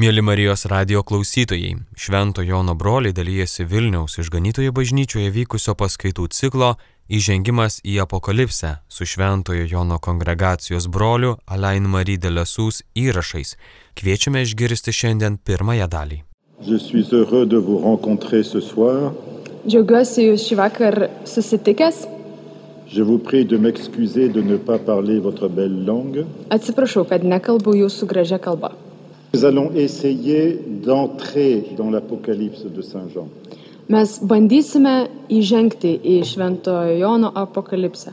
Mėly Marijos radio klausytojai, Švento Jono broliai dalyjasi Vilniaus išganytojo bažnyčioje vykusio paskaitų ciklo Įžengimas į apokalipsę su Šventojo Jono kongregacijos broliu Alain Marie de Lasūs įrašais. Kviečiame išgirsti šiandien pirmąją dalį. Džiaugiuosi jūs šį vakar susitikęs. Je vous prie de m'excuser de ne pas parler votre belle langue. Atsiprašau, kad nekalbu jūsų gražią kalbą. Nous allons essayer d'entrer dans l'Apocalypse de Saint Jean. Mes bandysime įžengti į Šventojo Jono apokalipsę,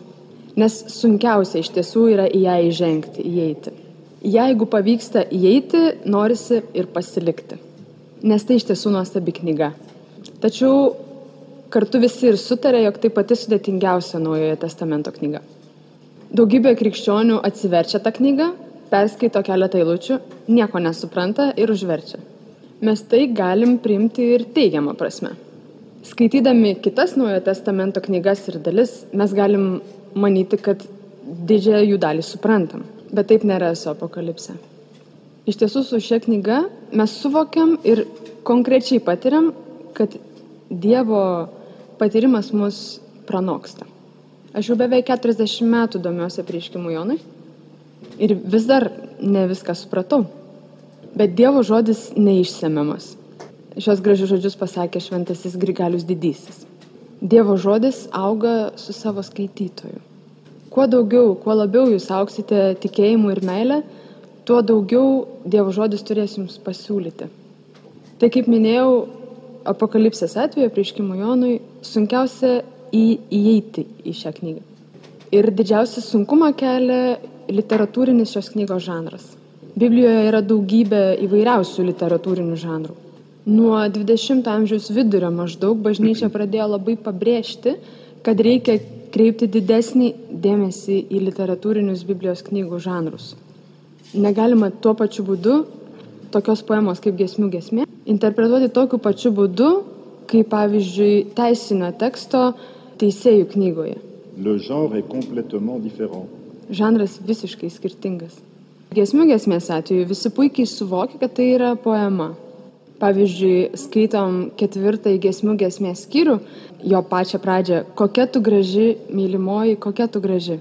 nes sunkiausia iš tiesų yra į ją įžengti, įeiti. Jeigu pavyksta įeiti, norisi ir pasilikti, nes tai iš tiesų nuostabi knyga. Tačiau kartu visi ir sutarė, jog tai pati sudėtingiausia Naujojo testamento knyga. Daugybė krikščionių atsiverčia tą knygą perskaito keletą eilučių, nieko nesupranta ir užverčia. Mes tai galim priimti ir teigiamą prasme. Skaitydami kitas Naujojo testamento knygas ir dalis, mes galim manyti, kad didžiąją jų dalį suprantam. Bet taip nėra su apokalipse. Iš tiesų su šia knyga mes suvokiam ir konkrečiai patiriam, kad Dievo patyrimas mus pranoksta. Aš jau beveik 40 metų domiuosi prieškimu Jonui ir vis dar ne viską supratau. Bet Dievo žodis neišsemiamas. Šios gražius žodžius pasakė šventasis Grigalius didysis. Dievo žodis auga su savo skaitytoju. Kuo daugiau, kuo labiau jūs auksite tikėjimu ir meilė, tuo daugiau Dievo žodis turės jums pasiūlyti. Tai kaip minėjau, apokalipsės atveju prieškimo Jonui sunkiausia į, įeiti į šią knygą. Ir didžiausią sunkumą kelia literatūrinis šios knygos žanras. Biblijoje yra daugybė įvairiausių literatūrinių žanrų. Nuo 20-ojo amžiaus vidurio maždaug bažnyčia pradėjo labai pabrėžti, kad reikia kreipti didesnį dėmesį į literatūrinius Biblijos knygų žanrus. Negalima tuo pačiu būdu tokios poemos kaip gesmių gesmė interpretuoti tokiu pačiu būdu, kaip pavyzdžiui teisinio teksto teisėjų knygoje. Le genre est complètement différent žanras visiškai skirtingas. Gesmių gesmės atveju visi puikiai suvokia, kad tai yra poema. Pavyzdžiui, skaitom ketvirtąjį gesmių gesmės skyrių, jo pačią pradžią, kokia tu graži, mylimoji, kokia tu graži.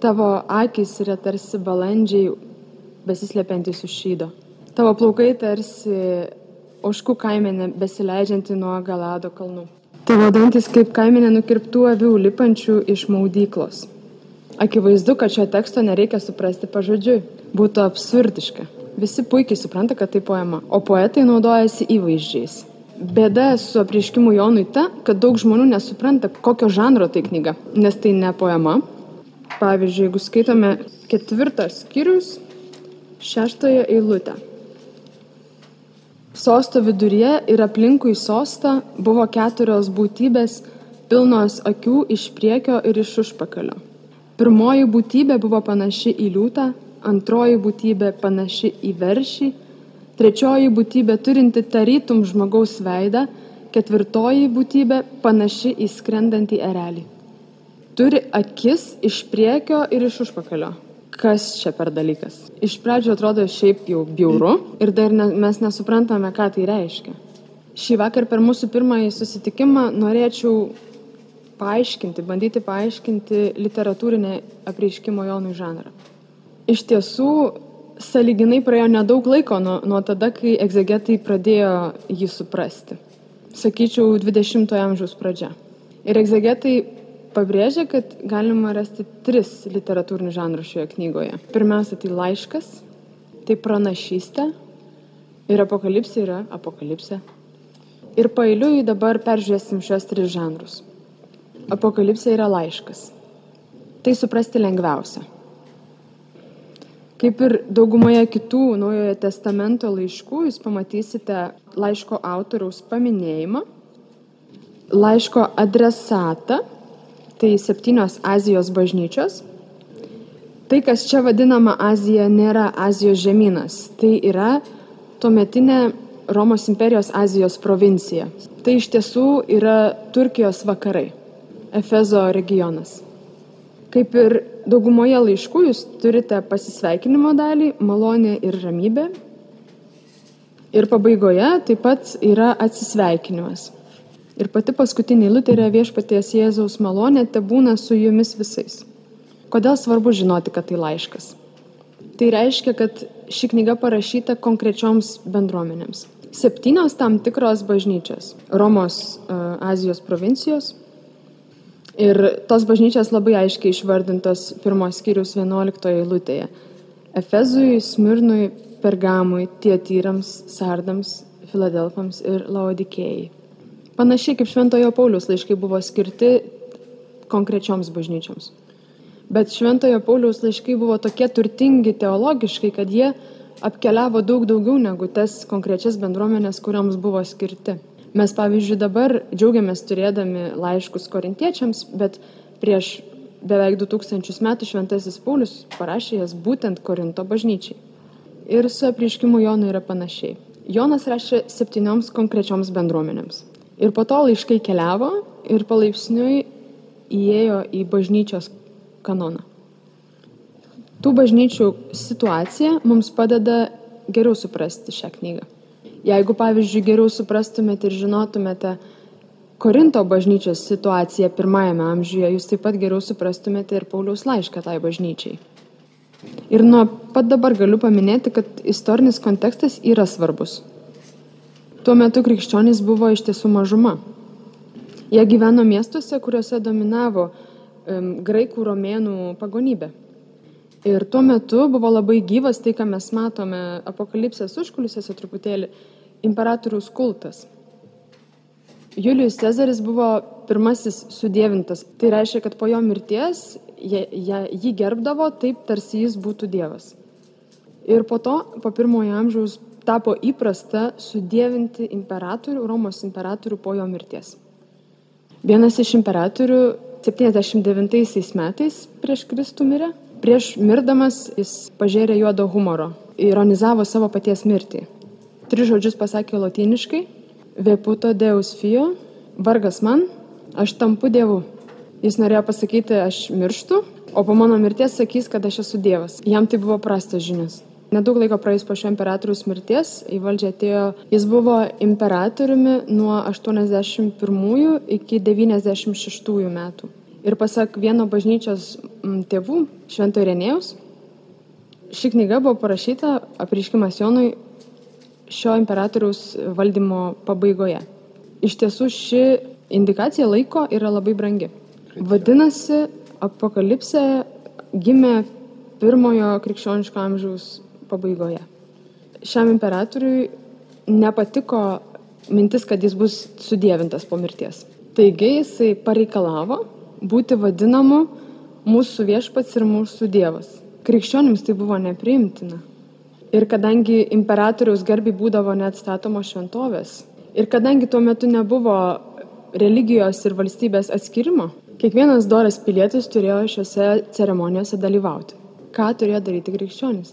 Tavo akis yra tarsi balandžiai besislepiantis už šydo. Tavo plaukai tarsi oškų kaimenė besileidžianti nuo Galado kalnų. Tavo dantis kaip kaimenė nukirptų avių lipančių iš maudyklos. Akivaizdu, kad šio teksto nereikia suprasti pažodžiui. Būtų absurdiška. Visi puikiai supranta, kad tai poema, o poetai naudojasi įvaizdžiais. Bėda su apriškimu Jonui ta, kad daug žmonių nesupranta, kokio žanro tai knyga, nes tai ne poema. Pavyzdžiui, jeigu skaitome ketvirtas skyrius, šeštąją eilutę. Sosto viduryje ir aplinkui sostą buvo keturios būtybės, pilnos akių iš priekio ir iš užpakalio. Pirmoji būtybė buvo panaši į liūtą, antroji būtybė panaši į veršį, trečioji būtybė turinti tarytum žmogaus veidą, ketvirtoji būtybė panaši į skrendantį erelį. Turi akis iš priekio ir iš užpakalio. Kas čia per dalykas? Iš pradžio atrodo šiaip jau bjauru ir dar ne, mes nesuprantame, ką tai reiškia. Šį vakar per mūsų pirmąjį susitikimą norėčiau paaiškinti, bandyti paaiškinti literatūrinę apreiškimo Jonui žanrą. Iš tiesų, saliginai praėjo nedaug laiko nuo, nuo tada, kai egzegetai pradėjo jį suprasti. Sakyčiau, 20-ojo amžiaus pradžia. Ir egzegetai pabrėžia, kad galima rasti tris literatūrinius žanrus šioje knygoje. Pirmiausia, tai laiškas, tai pranašystė ir apokalipsė yra apokalipsė. Ir pailiui dabar peržiūrėsim šios tris žanrus. Apokalipsė yra laiškas. Tai suprasti lengviausia. Kaip ir daugumoje kitų Naujojo testamento laiškų, jūs pamatysite laiško autoriaus paminėjimą, laiško adresatą, tai septynios Azijos bažnyčios. Tai, kas čia vadinama Azija, nėra Azijos žemynas, tai yra tuometinė Romos imperijos Azijos provincija. Tai iš tiesų yra Turkijos vakarai. Efezo regionas. Kaip ir daugumoje laiškų jūs turite pasisveikinimo dalį, malonė ir ramybė. Ir pabaigoje taip pat yra atsisveikinimas. Ir pati paskutinė eilutė yra viešpaties Jėzaus malonė te būna su jumis visais. Kodėl svarbu žinoti, kad tai laiškas? Tai reiškia, kad ši knyga parašyta konkrečioms bendruomenėms. Septynios tam tikros bažnyčios - Romos uh, Azijos provincijos. Ir tos bažnyčios labai aiškiai išvardintos pirmos skyrius 11 eilutėje. Efezui, Smirnui, Pergamui, Tietyrams, Sardams, Filadelfams ir Laodikėjai. Panašiai kaip Šventojo Paulius laiškai buvo skirti konkrečioms bažnyčioms. Bet Šventojo Pauliaus laiškai buvo tokie turtingi teologiškai, kad jie apkeliavo daug daugiau negu tas konkrečias bendruomenės, kuriams buvo skirti. Mes, pavyzdžiui, dabar džiaugiamės turėdami laiškus korintiečiams, bet prieš beveik 2000 metų Šventasis Paulius parašė jas būtent Korinto bažnyčiai. Ir su apriškimu Jonui yra panašiai. Jonas rašė septynioms konkrečioms bendruomenėms. Ir po to laiškai keliavo ir palaipsniui įėjo į bažnyčios kanoną. Tų bažnyčių situacija mums padeda geriau suprasti šią knygą. Jeigu, pavyzdžiui, geriau suprastumėte ir žinotumėte Korinto bažnyčios situaciją pirmajame amžiuje, jūs taip pat geriau suprastumėte ir Pauliaus laišką tai bažnyčiai. Ir nuo pat dabar galiu paminėti, kad istorinis kontekstas yra svarbus. Tuo metu krikščionys buvo iš tiesų mažuma. Jie gyveno miestuose, kuriuose dominavo um, graikų romėnų pagonybė. Ir tuo metu buvo labai gyvas tai, ką mes matome apokalipsės užkulisiuose truputėlį - imperatoriaus kultas. Julijus Cezaris buvo pirmasis sudėvintas. Tai reiškia, kad po jo mirties jie, jie, jį gerbdavo taip, tarsi jis būtų Dievas. Ir po to, po pirmojo amžiaus tapo įprasta sudėvinti imperatorių, Romos imperatorių po jo mirties. Vienas iš imperatorių 79 metais prieš Kristų mirė. Prieš mirdamas jis pažėrė juodo humoro, ironizavo savo paties mirtį. Tris žodžius pasakė lotyniškai - Veputo Deus Fio, vargas man, aš tampu Dievu. Jis norėjo pasakyti, aš mirštu, o po mano mirties sakys, kad aš esu Dievas. Jam tai buvo prastas žinias. Nedaug laiko praėjus po šio imperatoriaus mirties į valdžią atėjo, jis buvo imperatoriumi nuo 81 iki 96 metų. Ir pasak vieno bažnyčios tėvų, Švento Irenėjaus, ši knyga buvo parašyta apriškimas Jonui šio imperatoriaus valdymo pabaigoje. Iš tiesų ši indikacija laiko yra labai brangi. Vadinasi, apokalipsė gimė pirmojo krikščioniško amžiaus pabaigoje. Šiam imperatoriui nepatiko mintis, kad jis bus sudėvintas po mirties. Taigi jisai pareikalavo būti vadinamu mūsų viešpats ir mūsų dievas. Krikščionims tai buvo nepriimtina. Ir kadangi imperatoriaus garbi būdavo neatstatomos šventovės, ir kadangi tuo metu nebuvo religijos ir valstybės atskirimo, kiekvienas doras pilietis turėjo šiuose ceremonijose dalyvauti. Ką turėjo daryti krikščionis?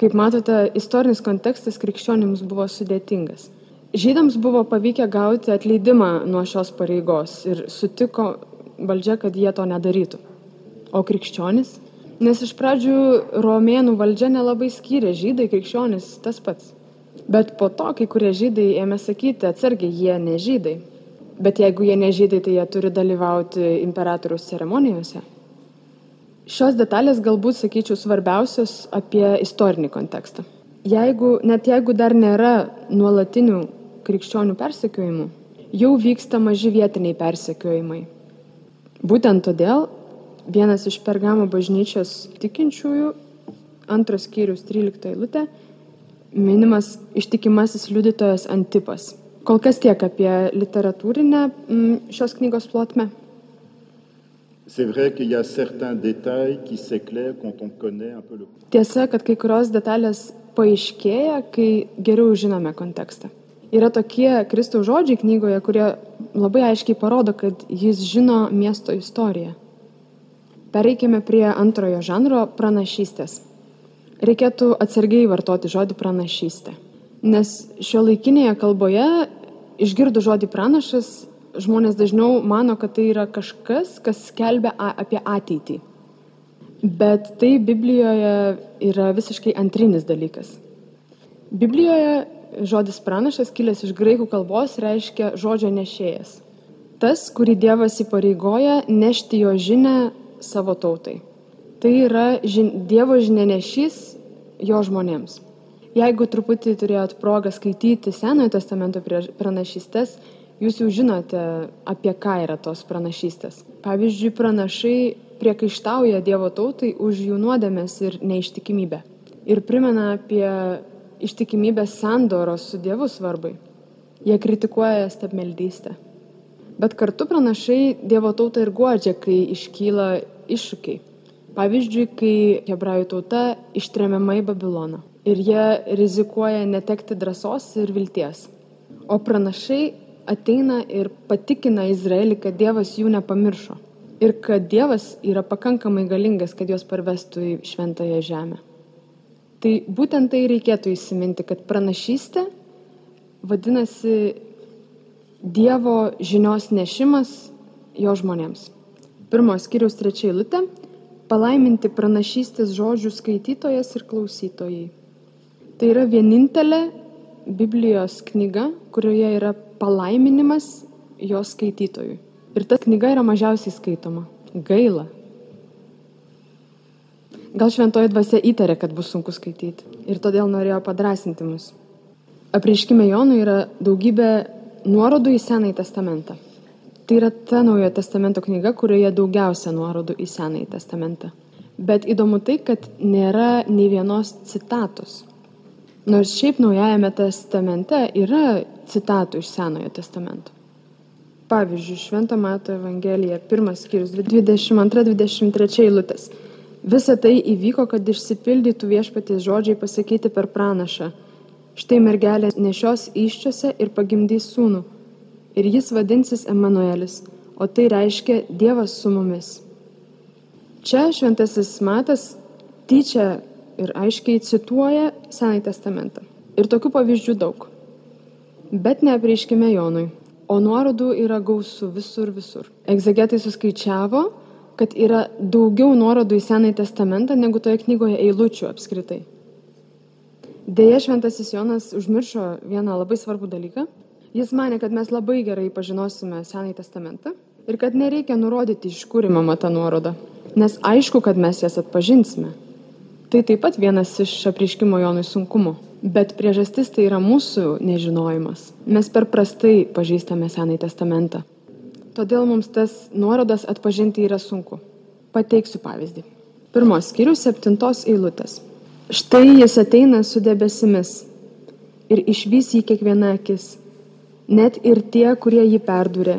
Kaip matote, istorinis kontekstas krikščionims buvo sudėtingas. Žydams buvo pavykę gauti atleidimą nuo šios pareigos ir sutiko valdžia, kad jie to nedarytų. O krikščionis? Nes iš pradžių romėnų valdžia nelabai skyrė žydai, krikščionis tas pats. Bet po to kai kurie žydai ėmė sakyti, atsargiai, jie ne žydai. Bet jeigu jie ne žydai, tai jie turi dalyvauti imperatoriaus ceremonijose. Šios detalės galbūt, sakyčiau, svarbiausios apie istorinį kontekstą. Jeigu, net jeigu dar nėra nuolatinių krikščionių persekiojimų, jau vyksta maži vietiniai persekiojimai. Būtent todėl vienas iš Pergamo bažnyčios tikinčiųjų, antros skyrius 13 eilutė, minimas ištikimasis liudytojas Antipas. Kol kas tiek apie literatūrinę mm, šios knygos plotmę. Tiesa, kad kai kurios detalės paaiškėja, kai geriau žinome kontekstą. Yra tokie Kristaus žodžiai knygoje, kurie labai aiškiai parodo, kad jis žino miesto istoriją. Pereikime prie antrojo žanro - pranašystės. Reikėtų atsargiai vartoti žodį pranašystė. Nes šio laikinėje kalboje išgirdu žodį pranašas žmonės dažniau mano, kad tai yra kažkas, kas skelbia apie ateitį. Bet tai Biblijoje yra visiškai antrinis dalykas. Biblijoje žodis pranašas, kilęs iš graikų kalbos, reiškia žodžio nešėjas. Tas, kurį Dievas įpareigoja nešti jo žinę savo tautai. Tai yra žin, Dievo žinenešys jo žmonėms. Jeigu truputį turėjot progą skaityti Senojo testamento pranašystės, jūs jau žinote, apie ką yra tos pranašystės. Pavyzdžiui, pranašai priekaištauja Dievo tautai už jų nuodėmės ir neištikimybę. Ir primena apie ištikimybės sandoros su Dievu svarbai. Jie kritikuoja stebmeldystę. Bet kartu pranašai Dievo tautą ir guodžia, kai iškyla iššūkiai. Pavyzdžiui, kai hebrajų tauta ištremiama į Babiloną. Ir jie rizikuoja netekti drąsos ir vilties. O pranašai ateina ir patikina Izraelį, kad Dievas jų nepamiršo. Ir kad Dievas yra pakankamai galingas, kad juos parvestų į šventąją žemę. Tai būtent tai reikėtų įsiminti, kad pranašystė vadinasi Dievo žinios nešimas jo žmonėms. Pirmos skyriaus trečia eilutė - palaiminti pranašystės žodžių skaitytojas ir klausytojai. Tai yra vienintelė Biblijos knyga, kurioje yra palaiminimas jos skaitytojui. Ir ta knyga yra mažiausiai skaitoma. Gaila, Gal šventoji dvasia įtarė, kad bus sunku skaityti ir todėl norėjo padrasinti mus. Apreiškime Jonui yra daugybė nuorodų į Senąjį testamentą. Tai yra ta naujojo testamento knyga, kurioje daugiausia nuorodų į Senąjį testamentą. Bet įdomu tai, kad nėra nei vienos citatos. Nors šiaip naujajame testamente yra citatų iš Senojo testamento. Pavyzdžiui, Švento Mato Evangelija, pirmas skyrius, 22-23 eilutės. Visa tai įvyko, kad išsipildytų viešpaties žodžiai pasakyti per pranašą. Štai mergelė nešios iščiose ir pagimdys sūnų. Ir jis vadinsis Emanuelis, o tai reiškia Dievas su mumis. Čia šventasis Matas tyčia ir aiškiai cituoja Senąjį testamentą. Ir tokių pavyzdžių daug. Bet neapreiškime Jonui, o nuorodų yra gausų visur visur. Egzegetai suskaičiavo, kad yra daugiau nuorodų į Senąjį testamentą negu toje knygoje eilučių apskritai. Deja, šventasis Jonas užmiršo vieną labai svarbų dalyką. Jis mane, kad mes labai gerai pažinosime Senąjį testamentą ir kad nereikia nurodyti, iš kur įmama ta nuoroda, nes aišku, kad mes jas atpažinsime. Tai taip pat vienas iš apriškimo Jonui sunkumų. Bet priežastis tai yra mūsų nežinojimas. Mes per prastai pažįstame Senąjį testamentą. Todėl mums tas nuorodas atpažinti yra sunku. Pateiksiu pavyzdį. Pirmos skyrius septintos eilutės. Štai jis ateina su debesimis ir išvys jį kiekviena akis, net ir tie, kurie jį perdūrė.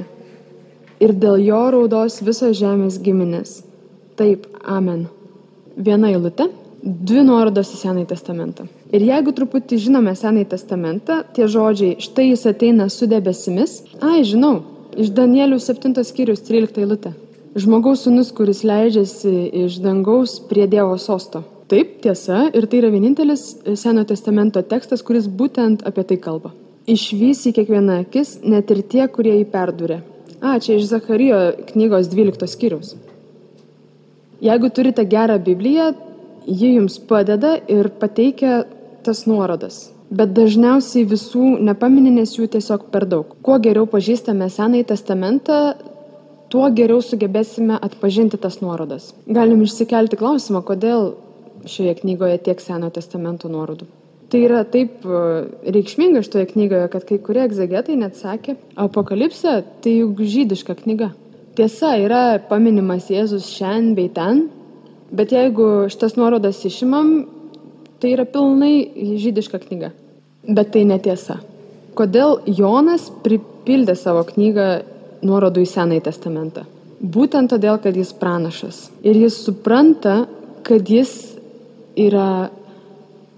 Ir dėl jo raudos visos žemės giminės. Taip, amen. Viena eilutė, dvi nuorodos į Senąjį testamentą. Ir jeigu truputį žinome Senąjį testamentą, tie žodžiai, štai jis ateina su debesimis, ai, žinau, Iš Danielių 7 skyrius 13 eilutė. Žmogaus sunus, kuris leidžiasi iš dangaus prie Dievo sosto. Taip, tiesa, ir tai yra vienintelis Senojo testamento tekstas, kuris būtent apie tai kalba. Išvys į kiekvieną akis, net ir tie, kurie jį perdūrė. A, čia iš Zacharijo knygos 12 skyrius. Jeigu turite gerą Bibliją, ji jums padeda ir pateikia tas nuorodas bet dažniausiai visų nepamini, nes jų tiesiog per daug. Kuo geriau pažįstame Senąjį testamentą, tuo geriau sugebėsime atpažinti tas nuorodas. Galim išsikelti klausimą, kodėl šioje knygoje tiek Senojo testamento nuorodų. Tai yra taip e, reikšminga šitoje knygoje, kad kai kurie egzegetai net sakė, apokalipsė tai juk žydiška knyga. Tiesa, yra paminimas Jėzus šiandien bei ten, bet jeigu šitas nuorodas išimam, Tai yra pilnai žydiška knyga. Bet tai netiesa. Kodėl Jonas pripildė savo knygą nuorodų į Senąjį testamentą? Būtent todėl, kad jis pranašas. Ir jis supranta, kad jis yra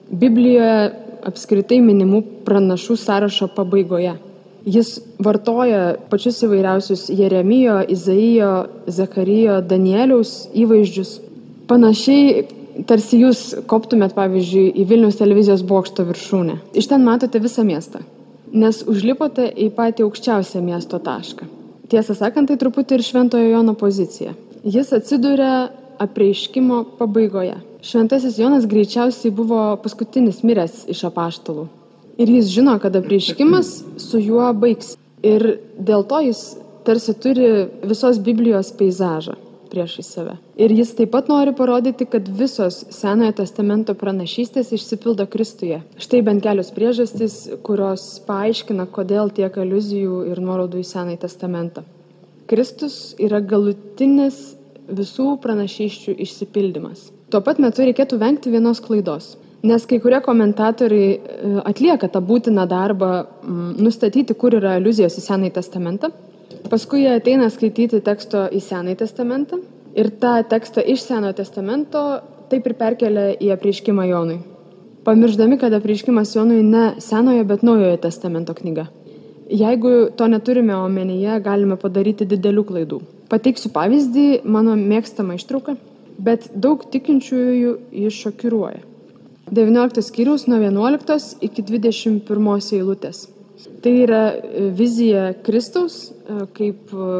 Biblijoje apskritai minimų pranašų sąrašo pabaigoje. Jis vartoja pačius įvairiausius Jeremijo, Izaijo, Zakarijo, Danieliaus įvaizdžius. Panašiai tarsi jūs koptumėt, pavyzdžiui, į Vilniaus televizijos bokšto viršūnę. Iš ten matote visą miestą, nes užlipote į patį aukščiausią miesto tašką. Tiesą sakant, tai truputį ir Šventojo Jono pozicija. Jis atsiduria apreiškimo pabaigoje. Šventasis Jonas greičiausiai buvo paskutinis miręs iš apaštalų. Ir jis žino, kad apreiškimas su juo baigs. Ir dėl to jis tarsi turi visos Biblijos peizažą priešai save. Ir jis taip pat nori parodyti, kad visos Senojo testamento pranašystės išsipildo Kristuje. Štai bent kelios priežastys, kurios paaiškina, kodėl tiek aluzijų ir nuorodų į Senąjį testamentą. Kristus yra galutinis visų pranašyščių išsipildymas. Tuo pat metu reikėtų vengti vienos klaidos. Nes kai kurie komentatoriai e, atlieka tą būtiną darbą nustatyti, kur yra aliuzijos į Senąjį testamentą. Paskui jie ateina skaityti teksto į Senąjį testamentą ir tą tekstą iš Senojo testamento taip ir perkelia į apreiškimą Jonui. Pamirždami, kad apreiškimas Jonui ne Senojo, bet Naujojo testamento knyga. Jeigu to neturime omenyje, galime padaryti didelių klaidų. Pateiksiu pavyzdį, mano mėgstama ištrauka, bet daug tikinčiųjų jį šokiruoja. 19 skyrius nuo 11 iki 21 eilutės. Tai yra e, vizija Kristaus e, kaip e,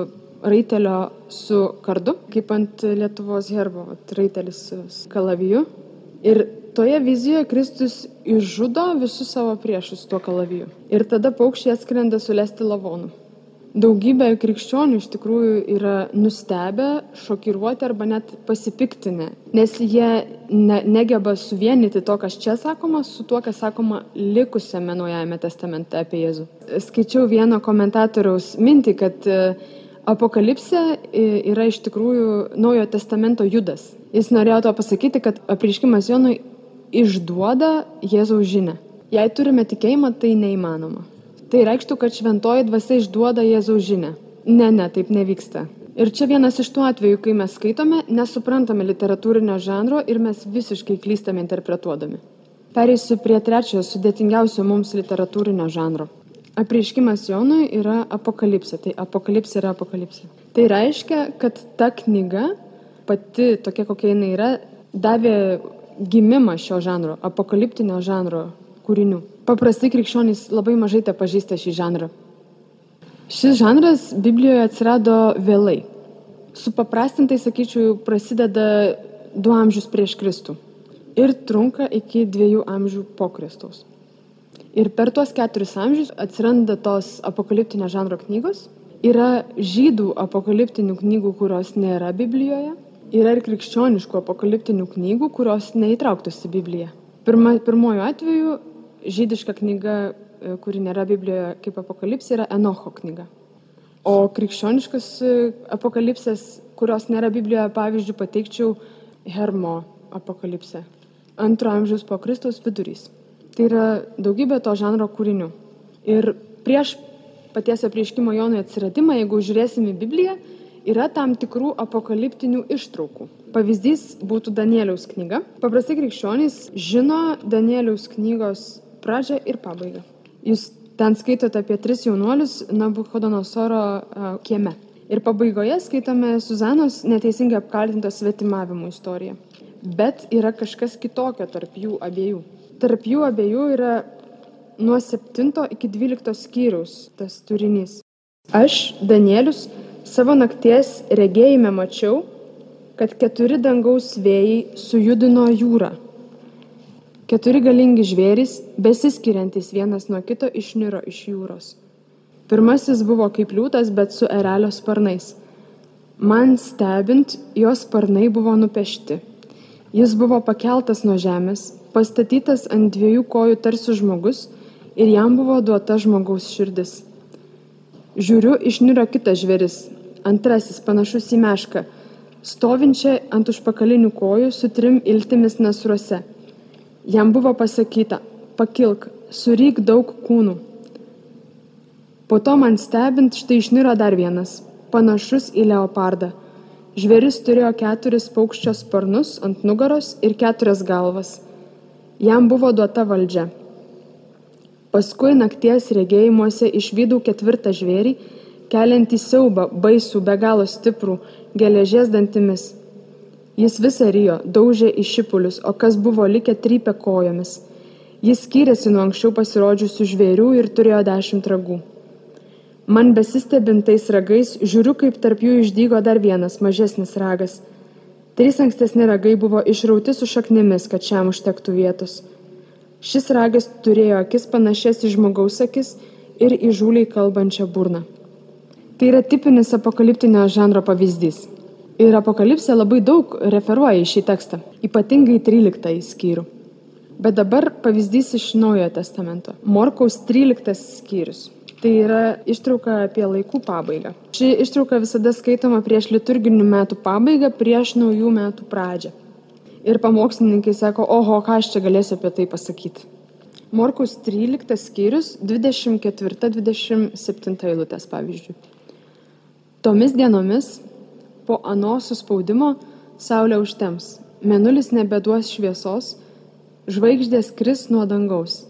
raitelio su kardu, kaip ant Lietuvos herbo, raitelis su kalaviju. Ir toje vizijoje Kristus išžudo visus savo priešus tuo kalaviju. Ir tada paukščiai atskrenda sulesti lavonų. Daugybė krikščionių iš tikrųjų yra nustebę, šokiruoti arba net pasipiktinę, nes jie ne, negeba suvienyti to, kas čia sakoma, su tuo, kas sakoma likusiame Naujajame testamente apie Jėzų. Skaičiau vieno komentatoriaus mintį, kad e, apokalipsė e, yra iš tikrųjų Naujojo testamento judas. Jis norėjo to pasakyti, kad apriškimas Jonui išduoda Jėzaus žinę. Jei turime tikėjimą, tai neįmanoma. Tai reikštų, kad šventoji dvasia išduoda Jėzaus žinę. Ne, ne, taip nevyksta. Ir čia vienas iš tų atvejų, kai mes skaitome, nesuprantame literatūrinio žanro ir mes visiškai klystame interpretuodami. Pereisiu prie trečiojo sudėtingiausio mums literatūrinio žanro. Apreiškimas Jonui yra apokalipsė, tai apokalipsė yra apokalipsė. Tai reiškia, kad ta knyga, pati tokia kokia jinai yra, davė gimimą šio žanro, apokaliptinio žanro kūrinių. Paprastai krikščionys labai mažai te pažįsta šį žanrą. Šis žanras Biblijoje atsirado vėlai. Supaprastintai, sakyčiau, prasideda du amžius prieš Kristų ir trunka iki dviejų amžių po Kristaus. Ir per tuos keturis amžius atsiranda tos apokaliptinio žanro knygos. Yra žydų apokaliptinių knygų, kurios nėra Biblijoje Yra ir krikščioniškų apokaliptinių knygų, kurios neįtrauktos į Bibliją. Pirma, pirmoju atveju žydiška knyga, e, kuri nėra Biblijoje kaip apokalipsė, yra Enocho knyga. O krikščioniškas e, apokalipsės, kurios nėra Biblijoje, pavyzdžiui, pateikčiau Hermo apokalipsę. Antro amžiaus po Kristaus vidurys. Tai yra daugybė to žanro kūrinių. Ir prieš paties apreiškimo Jonui atsiradimą, jeigu žiūrėsime Bibliją, yra tam tikrų apokaliptinių ištraukų. Pavyzdys būtų Danieliaus knyga. Paprastai krikščionys žino Danieliaus knygos pradžią ir pabaigą. Jūs ten skaitote apie tris jaunuolius Nabuchodonosoro kieme. Ir pabaigoje skaitome Suzanos neteisingai apkaltintos svetimavimų istoriją. Bet yra kažkas kitokio tarp jų abiejų. Tarp jų abiejų yra nuo 7 iki 12 skyriaus tas turinys. Aš, Danielius, Savo nakties regėjime mačiau, kad keturi dangaus vėjai sujudino jūrą. Keturi galingi žvėrys, besiskiriantys vienas nuo kito, išniro iš jūros. Pirmasis buvo kaip liūtas, bet su erelio sparnais. Man stebint, jos sparnai buvo nupešti. Jis buvo pakeltas nuo žemės, pastatytas ant dviejų kojų tarsi žmogus ir jam buvo duota žmogaus širdis. Žiūriu, išniro kitas žvėris, antrasis panašus į mešką, stovinčią ant užpakalinių kojų su trim iltimis nasruose. Jam buvo pasakyta, pakilk, suryk daug kūnų. Po to man stebint, štai išniro dar vienas, panašus į leopardą. Žvėris turėjo keturis paukščio sparnus ant nugaros ir keturias galvas. Jam buvo duota valdžia. Paskui nakties regėjimuose išvydau ketvirtą žvėrį, keliantį siaubą, baisų, be galo stiprų, geležies dantimis. Jis visą rijo, daužė į šipulius, o kas buvo likę trypė kojomis. Jis skyrėsi nuo anksčiau pasirodžiusių žvėrių ir turėjo dešimt ragų. Man besistebintais ragais žiūriu, kaip tarp jų išdygo dar vienas mažesnis ragas. Trys ankstesni ragai buvo išrauti su šaknimis, kad šiam užtektų vietos. Šis ragas turėjo akis panašias į žmogaus akis ir įžūliai kalbančią burną. Tai yra tipinis apokaliptinio žanro pavyzdys. Ir apokalipsė labai daug referuoja į šį tekstą, ypatingai 13 skyrių. Bet dabar pavyzdys iš Naujojo testamento. Morkaus 13 skyrius. Tai yra ištrauka apie laikų pabaigą. Ši ištrauka visada skaitoma prieš liturginių metų pabaigą, prieš naujų metų pradžią. Ir pamokslininkai sako, oho, ką aš čia galėsiu apie tai pasakyti. Morkus 13 skyrius 24-27 eilutės pavyzdžiui. Tomis dienomis po ano suspaudimo saulė užtems, menulis nebeduos šviesos, žvaigždės kris nuo dangaus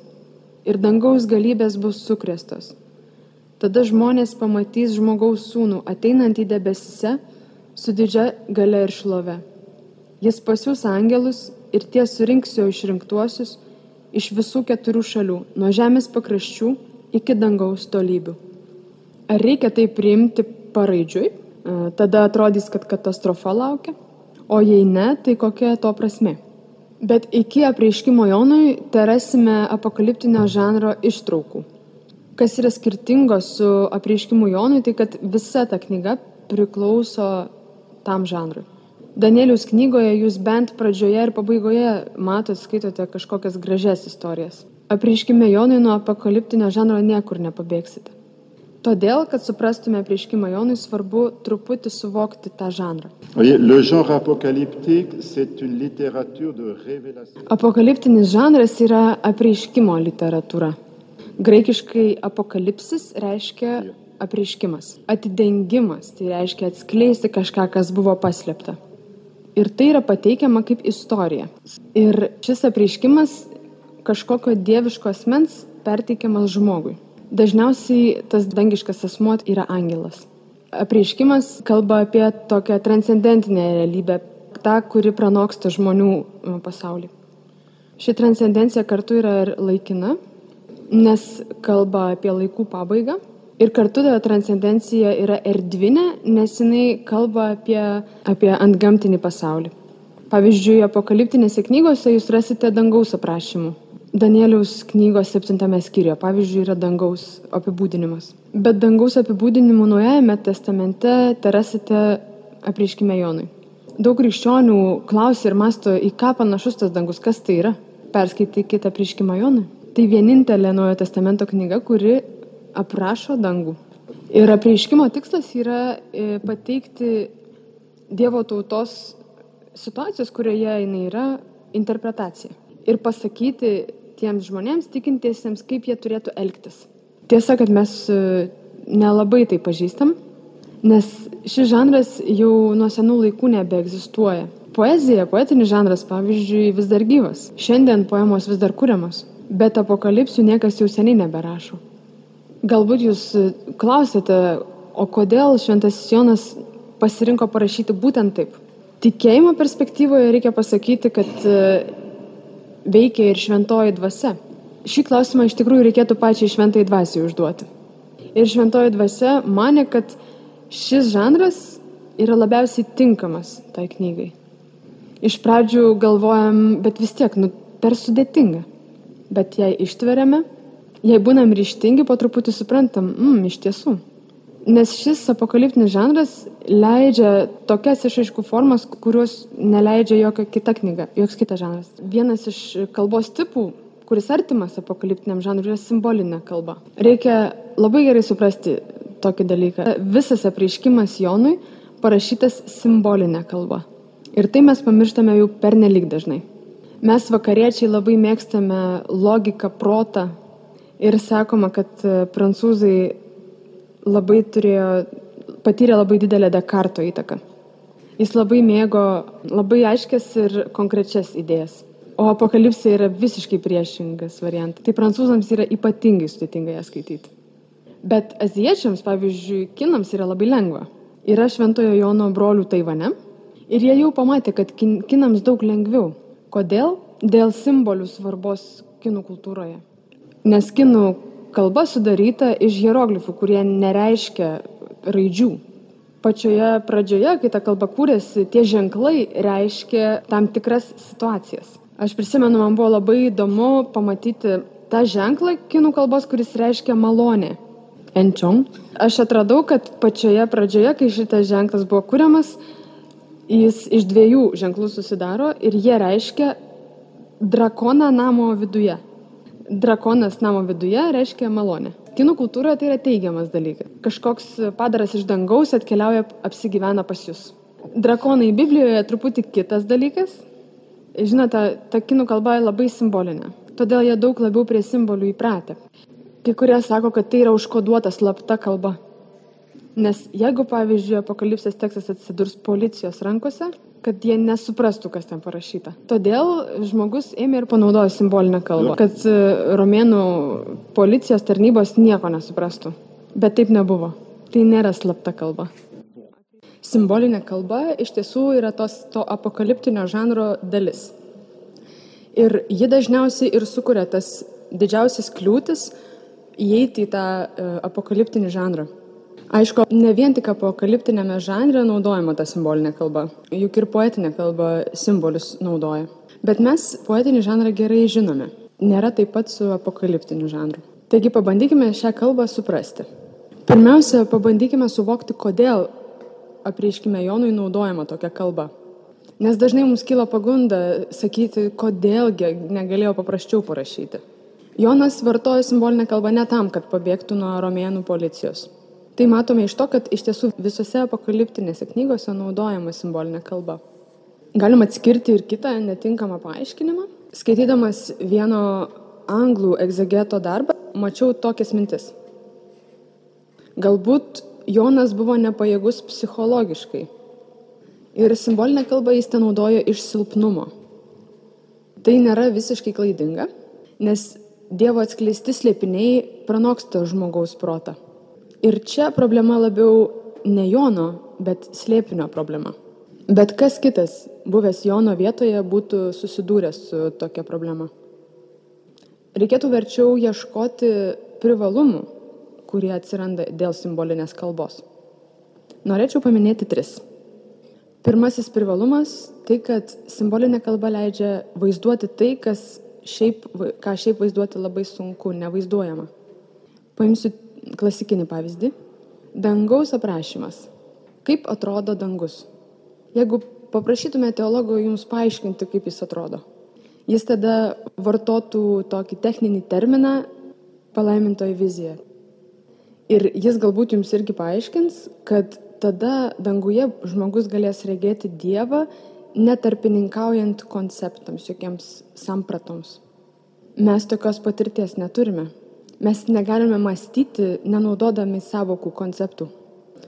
ir dangaus galybės bus sukrestos. Tada žmonės pamatys žmogaus sūnų ateinant į debesise su didžia gale ir šlove. Jis pasiūs angelus ir tie surinks jo išrinktuosius iš visų keturių šalių, nuo žemės pakraščių iki dangaus tolybių. Ar reikia tai priimti paraidžiui? Tada atrodys, kad katastrofa laukia, o jei ne, tai kokia to prasme? Bet iki apreiškimo Jonui terasime apokaliptinio žanro ištraukų. Kas yra skirtingo su apreiškimu Jonui, tai kad visa ta knyga priklauso tam žanrui. Danielius knygoje jūs bent pradžioje ir pabaigoje matot, skaitote kažkokias gražias istorijas. Apreiškime Jonui nuo apokaliptinio žanro niekur nepabėgsite. Todėl, kad suprastume prieškimą Jonui, svarbu truputį suvokti tą žanrą. Apokaliptinis žanras yra apreiškimo literatūra. Graikiškai apokalipsis reiškia apreiškimas. Atidengimas tai reiškia atskleisti kažką, kas buvo paslėpta. Ir tai yra pateikiama kaip istorija. Ir šis apreiškimas kažkokio dieviško asmens perteikiamas žmogui. Dažniausiai tas dangiškas asmuo yra angelas. Apreiškimas kalba apie tokią transcendentinę realybę, tą, kuri pranoksta žmonių pasaulį. Ši transcendencija kartu yra ir laikina, nes kalba apie laikų pabaigą Ir kartu ta transcendencija yra erdvinė, nes jinai kalba apie, apie antgamtinį pasaulį. Pavyzdžiui, apokaliptinėse knygose jūs rasite dangaus aprašymų. Danieliaus knygos septintame skyriuje, pavyzdžiui, yra dangaus apibūdinimas. Bet dangaus apibūdinimų Naujajame testamente te rasite apriškime Jonui. Daug krikščionių klausia ir masto, į ką panašus tas dangus, kas tai yra. Perskaitykite apriškimą Jonui. Tai vienintelė Naujojo testamento knyga, kuri aprašo dangų. Ir apreiškimo tikslas yra e, pateikti Dievo tautos situacijos, kurioje jinai yra, interpretacija. Ir pasakyti tiems žmonėms, tikintiesiems, kaip jie turėtų elgtis. Tiesa, kad mes e, nelabai tai pažįstam, nes šis žanras jau nuo senų laikų nebeegzistuoja. Poezija, poetinis žanras, pavyzdžiui, vis dar gyvas. Šiandien poemos vis dar kūriamos, bet apokalipsių niekas jau seniai neberašo. Galbūt jūs e, klausėte, o kodėl šventasis Jonas pasirinko parašyti būtent taip. Tikėjimo perspektyvoje reikia pasakyti, kad e, veikia ir šventoji dvasia. Šį klausimą iš tikrųjų reikėtų pačiai šventai dvasiai užduoti. Ir šventoji dvasia mane, kad šis žanras yra labiausiai tinkamas tai knygai. Iš pradžių galvojam, bet vis tiek, nu, per sudėtinga. Bet jei ištveriame, jei būnam ryštingi, po truputį suprantam, mm, iš tiesų. Nes šis apokaliptinis žanras leidžia tokias išaiškų formas, kurios neleidžia jokia kita knyga, joks kitas žanras. Vienas iš kalbos tipų, kuris artimas apokaliptiniam žanrui, yra simbolinė kalba. Reikia labai gerai suprasti tokį dalyką. Visas apreiškimas Jonui parašytas simbolinė kalba. Ir tai mes pamirštame jau pernelyg dažnai. Mes vakariečiai labai mėgstame logiką, protą, Ir sakoma, kad prancūzai labai turėjo, patyrė labai didelę Dekarto įtaką. Jis labai mėgo labai aiškias ir konkrečias idėjas. O apokalipsė yra visiškai priešingas variantas. Tai prancūzams yra ypatingai sudėtinga ją skaityti. Bet aziečiams, pavyzdžiui, kinams yra labai lengva. Yra Šventojo Jono brolių Taivane ir jie jau pamatė, kad kin, kinams daug lengviau. Kodėl? Dėl simbolių svarbos kinų kultūroje. Nes kinų kalba sudaryta iš hieroglifų, kurie nereiškia raidžių. Pačioje pradžioje, kai ta kalba kūrėsi, tie ženklai reiškia tam tikras situacijas. Aš prisimenu, man buvo labai įdomu pamatyti tą ženklą kinų kalbos, kuris reiškia malonė. Enčiong. Aš atradau, kad pačioje pradžioje, kai šitas ženklas buvo kuriamas, jis iš dviejų ženklų susidaro ir jie reiškia drakoną namo viduje. Drakonas namo viduje reiškia malonę. Kinų kultūroje tai yra teigiamas dalykas. Kažkoks padaras iš dangaus atkeliauja, apsigyvena pas jūs. Drakonai Biblijoje truputį kitas dalykas. Žinote, ta kinų kalba labai simbolinė. Todėl jie daug labiau prie simbolių įpratę. Kai kurie sako, kad tai yra užkoduota slapta kalba. Nes jeigu, pavyzdžiui, apokalipsės tekstas atsidurs policijos rankose, kad jie nesuprastų, kas ten parašyta. Todėl žmogus ėmė ir panaudojo simbolinę kalbą, kad e, romėnų policijos tarnybos nieko nesuprastų. Bet taip nebuvo. Tai nėra slapta kalba. Simbolinė kalba iš tiesų yra tos, to apokaliptinio žanro dalis. Ir ji dažniausiai ir sukuria tas didžiausias kliūtis įeiti į tą e, apokaliptinį žanrą. Aišku, ne vien tik apokaliptinėme žanre naudojama ta simbolinė kalba, juk ir poetinė kalba simbolius naudoja. Bet mes poetinį žanrą gerai žinome. Nėra taip pat su apokaliptiniu žanru. Taigi pabandykime šią kalbą suprasti. Pirmiausia, pabandykime suvokti, kodėl apreiškime Jonui naudojama tokia kalba. Nes dažnai mums kyla pagunda sakyti, kodėlgi negalėjo paprasčiau parašyti. Jonas vartojo simbolinę kalbą ne tam, kad pabėgtų nuo romėnų policijos. Tai matome iš to, kad iš tiesų visose apokaliptinėse knygose naudojama simbolinė kalba. Galim atskirti ir kitą netinkamą paaiškinimą. Skaitydamas vieno anglų egzegeto darbą, mačiau tokias mintis. Galbūt Jonas buvo nepajėgus psichologiškai. Ir simbolinę kalbą jis ten naudojo iš silpnumo. Tai nėra visiškai klaidinga, nes Dievo atskleisti slėpiniai pranoksta žmogaus protą. Ir čia problema labiau ne Jono, bet slėpinio problema. Bet kas kitas, buvęs Jono vietoje, būtų susidūręs su tokia problema? Reikėtų verčiau ieškoti privalumų, kurie atsiranda dėl simbolinės kalbos. Norėčiau paminėti tris. Pirmasis privalumas - tai, kad simbolinė kalba leidžia vaizduoti tai, kas šiaip, ką šiaip vaizduoti labai sunku, nevaizduojama. Paimsiu klasikinį pavyzdį. Dangaus aprašymas. Kaip atrodo dangus? Jeigu paprašytume teologo jums paaiškinti, kaip jis atrodo, jis tada vartotų tokį techninį terminą palaimintoji vizija. Ir jis galbūt jums irgi paaiškins, kad tada danguje žmogus galės regėti Dievą, netarpininkaujant konceptams, jokiems sampratoms. Mes tokios patirties neturime. Mes negalime mąstyti, nenaudodami savokų konceptų.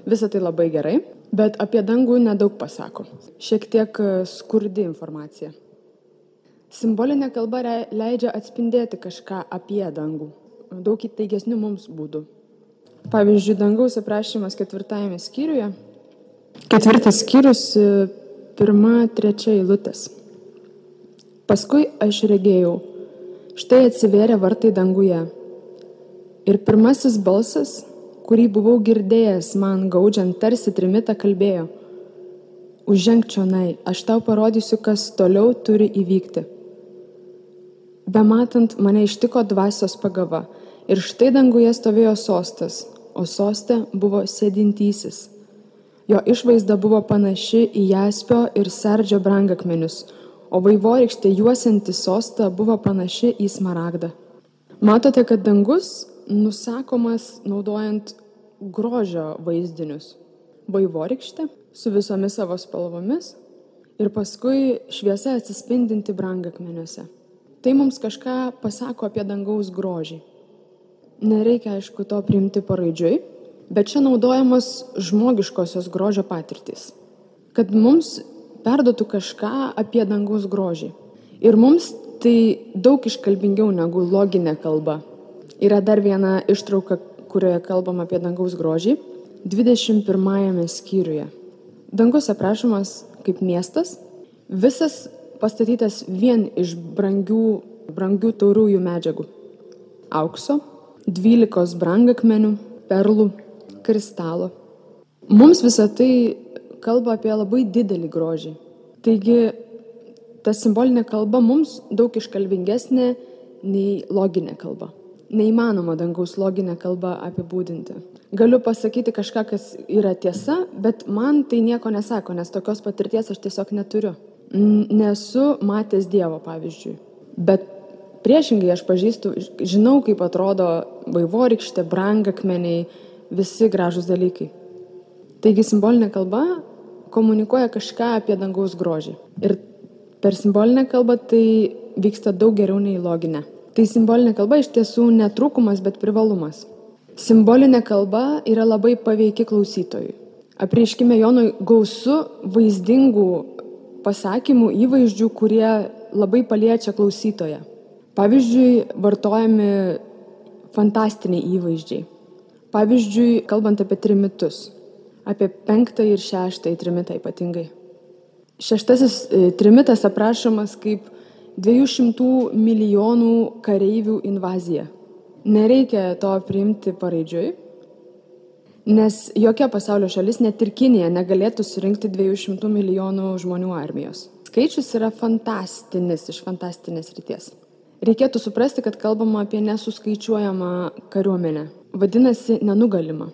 Visą tai labai gerai, bet apie dangų nedaug pasako. Šiek tiek e, skurdi informacija. Simbolinė kalba leidžia atspindėti kažką apie dangų, daug įtaigesnių mums būdų. Pavyzdžiui, dangaus aprašymas ketvirtajame skyriuje. Ketvirtas skyrius, e, pirma, trečia eilutės. Paskui aš regėjau, štai atsivėrė vartai danguje Ir pirmasis balsas, kurį buvau girdėjęs man gaudžiant tarsi trimitą, kalbėjo, užženk čionai, aš tau parodysiu, kas toliau turi įvykti. Bematant, mane ištiko dvasios pagava ir štai danguje stovėjo sostas, o soste buvo sėdintysis. Jo išvaizda buvo panaši į jaspio ir sardžio brangakmenius, o vaivorykštė juosianti sostą buvo panaši į smaragdą. Matote, kad dangus nusakomas naudojant grožio vaizdinius. Vaivorykštė su visomis savo spalvomis ir paskui šviesa atsispindinti brangakmeniuose. Tai mums kažką pasako apie dangaus grožį. Nereikia, aišku, to priimti paraidžiui, bet čia naudojamos žmogiškosios grožio patirtys. Kad mums perduotų kažką apie dangaus grožį. Ir mums tai daug iškalbingiau negu loginė kalba. Yra dar viena ištrauka, kurioje kalbam apie dangaus grožį, 21 skyriuje. Dangus aprašomas kaip miestas, visas pastatytas vien iš brangių, brangių tauriųjų medžiagų - aukso, 12 brangakmenių, perlų, kristalo. Mums visą tai kalba apie labai didelį grožį. Taigi ta simbolinė kalba mums daug iškalbingesnė nei loginė kalba. Neįmanoma dangaus loginę kalbą apibūdinti. Galiu pasakyti kažką, kas yra tiesa, bet man tai nieko nesako, nes tokios patirties aš tiesiog neturiu. Nesu matęs Dievo, pavyzdžiui. Bet priešingai aš pažįstu, žinau, kaip atrodo vaivorykštė, brangakmeniai, visi gražus dalykai. Taigi simbolinė kalba komunikuoja kažką apie dangaus grožį. Ir per simbolinę kalbą tai vyksta daug geriau nei loginė. Tai simbolinė kalba iš tiesų netrūkumas, bet privalumas. Simbolinė kalba yra labai paveiki klausytojui. Apreiškime Jonui gausu vaizdingų pasakymų, įvaizdžių, kurie labai paliečia klausytoją. Pavyzdžiui, vartojami fantastiniai įvaizdžiai. Pavyzdžiui, kalbant apie trimitus, apie penktąjį ir šeštąjį trimitą ypatingai. Šeštasis e, trimitas aprašomas kaip 200 milijonų kareivių invazija. Nereikia to priimti paraidžiui, nes jokia pasaulio šalis, net ir Kinija, negalėtų surinkti 200 milijonų žmonių armijos. Skaičius yra fantastinis iš fantastinės ryties. Reikėtų suprasti, kad kalbama apie nesuskaičiuojamą kariuomenę. Vadinasi, nenugalima.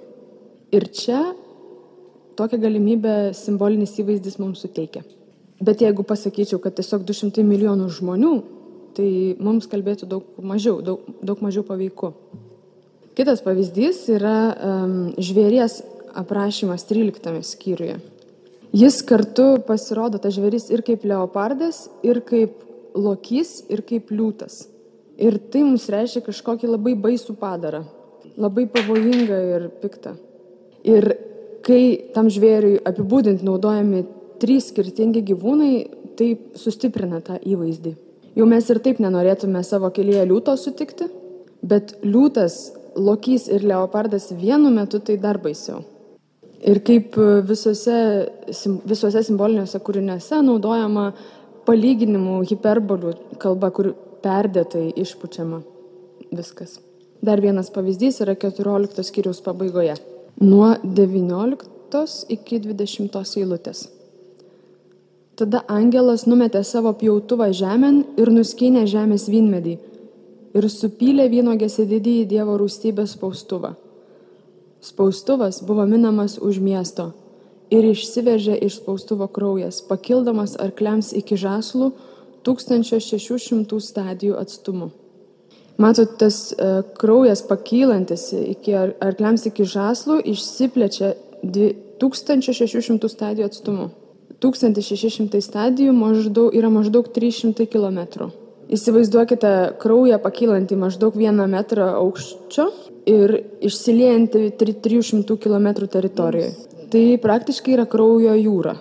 Ir čia tokią galimybę simbolinis įvaizdis mums suteikia. Bet jeigu pasakyčiau, kad tiesiog 200 milijonų žmonių, tai mums kalbėtų daug mažiau, daug, daug mažiau paveiku. Kitas pavyzdys yra um, žvėries aprašymas 13 skyriuje. Jis kartu pasirodo, tas žvėris ir kaip leopardas, ir kaip lokys, ir kaip liūtas. Ir tai mums reiškia kažkokį labai baisų padarą, labai pavojingą ir piktą. Ir kai tam žvėriui apibūdinti naudojami trys skirtingi gyvūnai, tai sustiprina tą įvaizdį. Jau mes ir taip nenorėtume savo kelyje liūto sutikti, bet liūtas, lokys ir leopardas vienu metu tai dar baisiau. Ir kaip visose, visose simboliniuose kūriniuose naudojama palyginimų, hiperbolių kalba, kur perdėtai išpučiama viskas. Dar vienas pavyzdys yra 14 skyriaus pabaigoje. Nuo 19 iki 20 eilutės. Tada angelas numetė savo pjautuvą žemėn ir nuskynė žemės vynmedį ir supylė vynogėse didįjį Dievo rūstybės spaustuvą. Spaustuvas buvo minamas už miesto ir išsiveržė iš spaustuvo kraujas, pakildamas arkliams iki žaslų 1600 stadijų atstumu. Matot, tas uh, kraujas pakylantis iki arkliams iki žaslų išsiplečia 1600 stadijų atstumu. 1600 stadijų maždaug, yra maždaug 300 km. Įsivaizduokite kraują pakylantį maždaug 1 metrą aukščio ir išsiliejantį 300 km teritorijoje. Tai praktiškai yra kraujo jūra.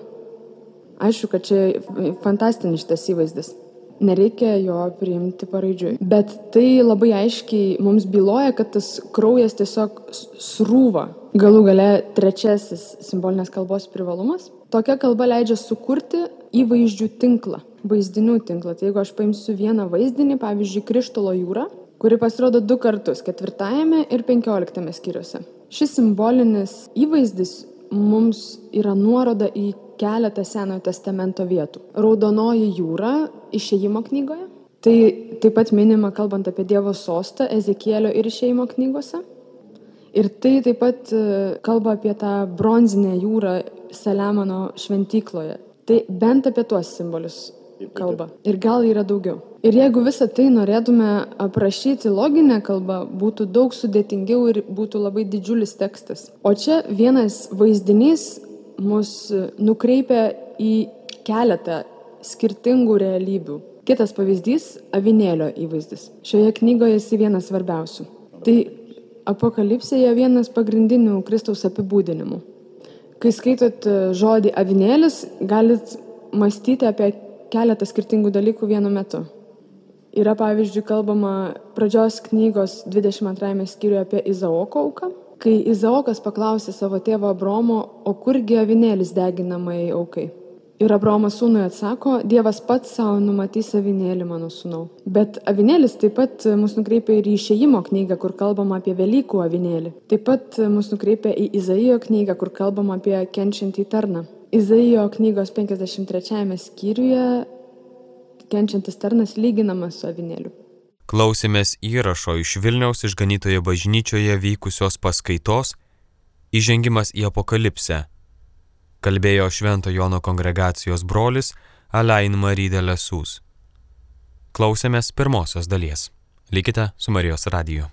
Aišku, kad čia fantastinis šitas įvaizdis. Nereikia jo priimti paraidžiui. Bet tai labai aiškiai mums byloja, kad tas kraujas tiesiog srūva. Galų gale trečiasis simbolinės kalbos privalumas Tokia kalba leidžia sukurti įvaizdžių tinklą, vaizdinių tinklą. Tai jeigu aš paimsiu vieną vaizdinį, pavyzdžiui, Krištolo jūrą, kuri pasirodo du kartus - ketvirtajame ir penkioliktame skyriuose. Šis simbolinis įvaizdis mums yra nuoroda į keletą Senojo testamento vietų. Raudonoji jūra išėjimo knygoje. Tai taip pat minima, kalbant apie Dievo sostą, Ezekielio ir išėjimo knygose. Ir tai taip pat e, kalba apie tą bronzinę jūrą Saliamono šventykloje. Tai bent apie tuos simbolius kalba. Ir gal yra daugiau. Ir jeigu visą tai norėtume aprašyti loginę kalbą, būtų daug sudėtingiau ir būtų labai didžiulis tekstas. O čia vienas vaizdinys mus nukreipia į keletą skirtingų realybių. Kitas pavyzdys - avinėlio įvaizdis. Šioje knygoje jis vienas svarbiausių. Tai apokalipsėje vienas pagrindinių Kristaus apibūdinimų. Kai skaitot e, žodį avinėlis, galit mąstyti apie keletą skirtingų dalykų vienu metu. Yra pavyzdžiui kalbama pradžios knygos 22 skyriuje apie Izaoko auką, kai Izaokas paklausė savo tėvo Abromo, o kurgi avinėlis deginamai aukai. Ir Abraomas sūnui atsako, Dievas pats savo numatys avinėlį mano sūnau. Bet avinėlis taip pat mus nukreipia ir į išėjimo knygą, kur kalbama apie Velykų avinėlį. Taip pat mus nukreipia į Izaijo knygą, kur kalbama apie kenčiantį tarną. Izaijo knygos 53 skyriuje kenčiantis tarnas lyginamas su avinėliu. Klausėmės įrašo iš Vilniaus išganytoje bažnyčioje vykusios paskaitos Įžengimas į apokalipsę. Kalbėjo Švento Jono kongregacijos brolis Alain Marydė Lesūs. Klausėmės pirmosios dalies. Likite su Marijos radiju.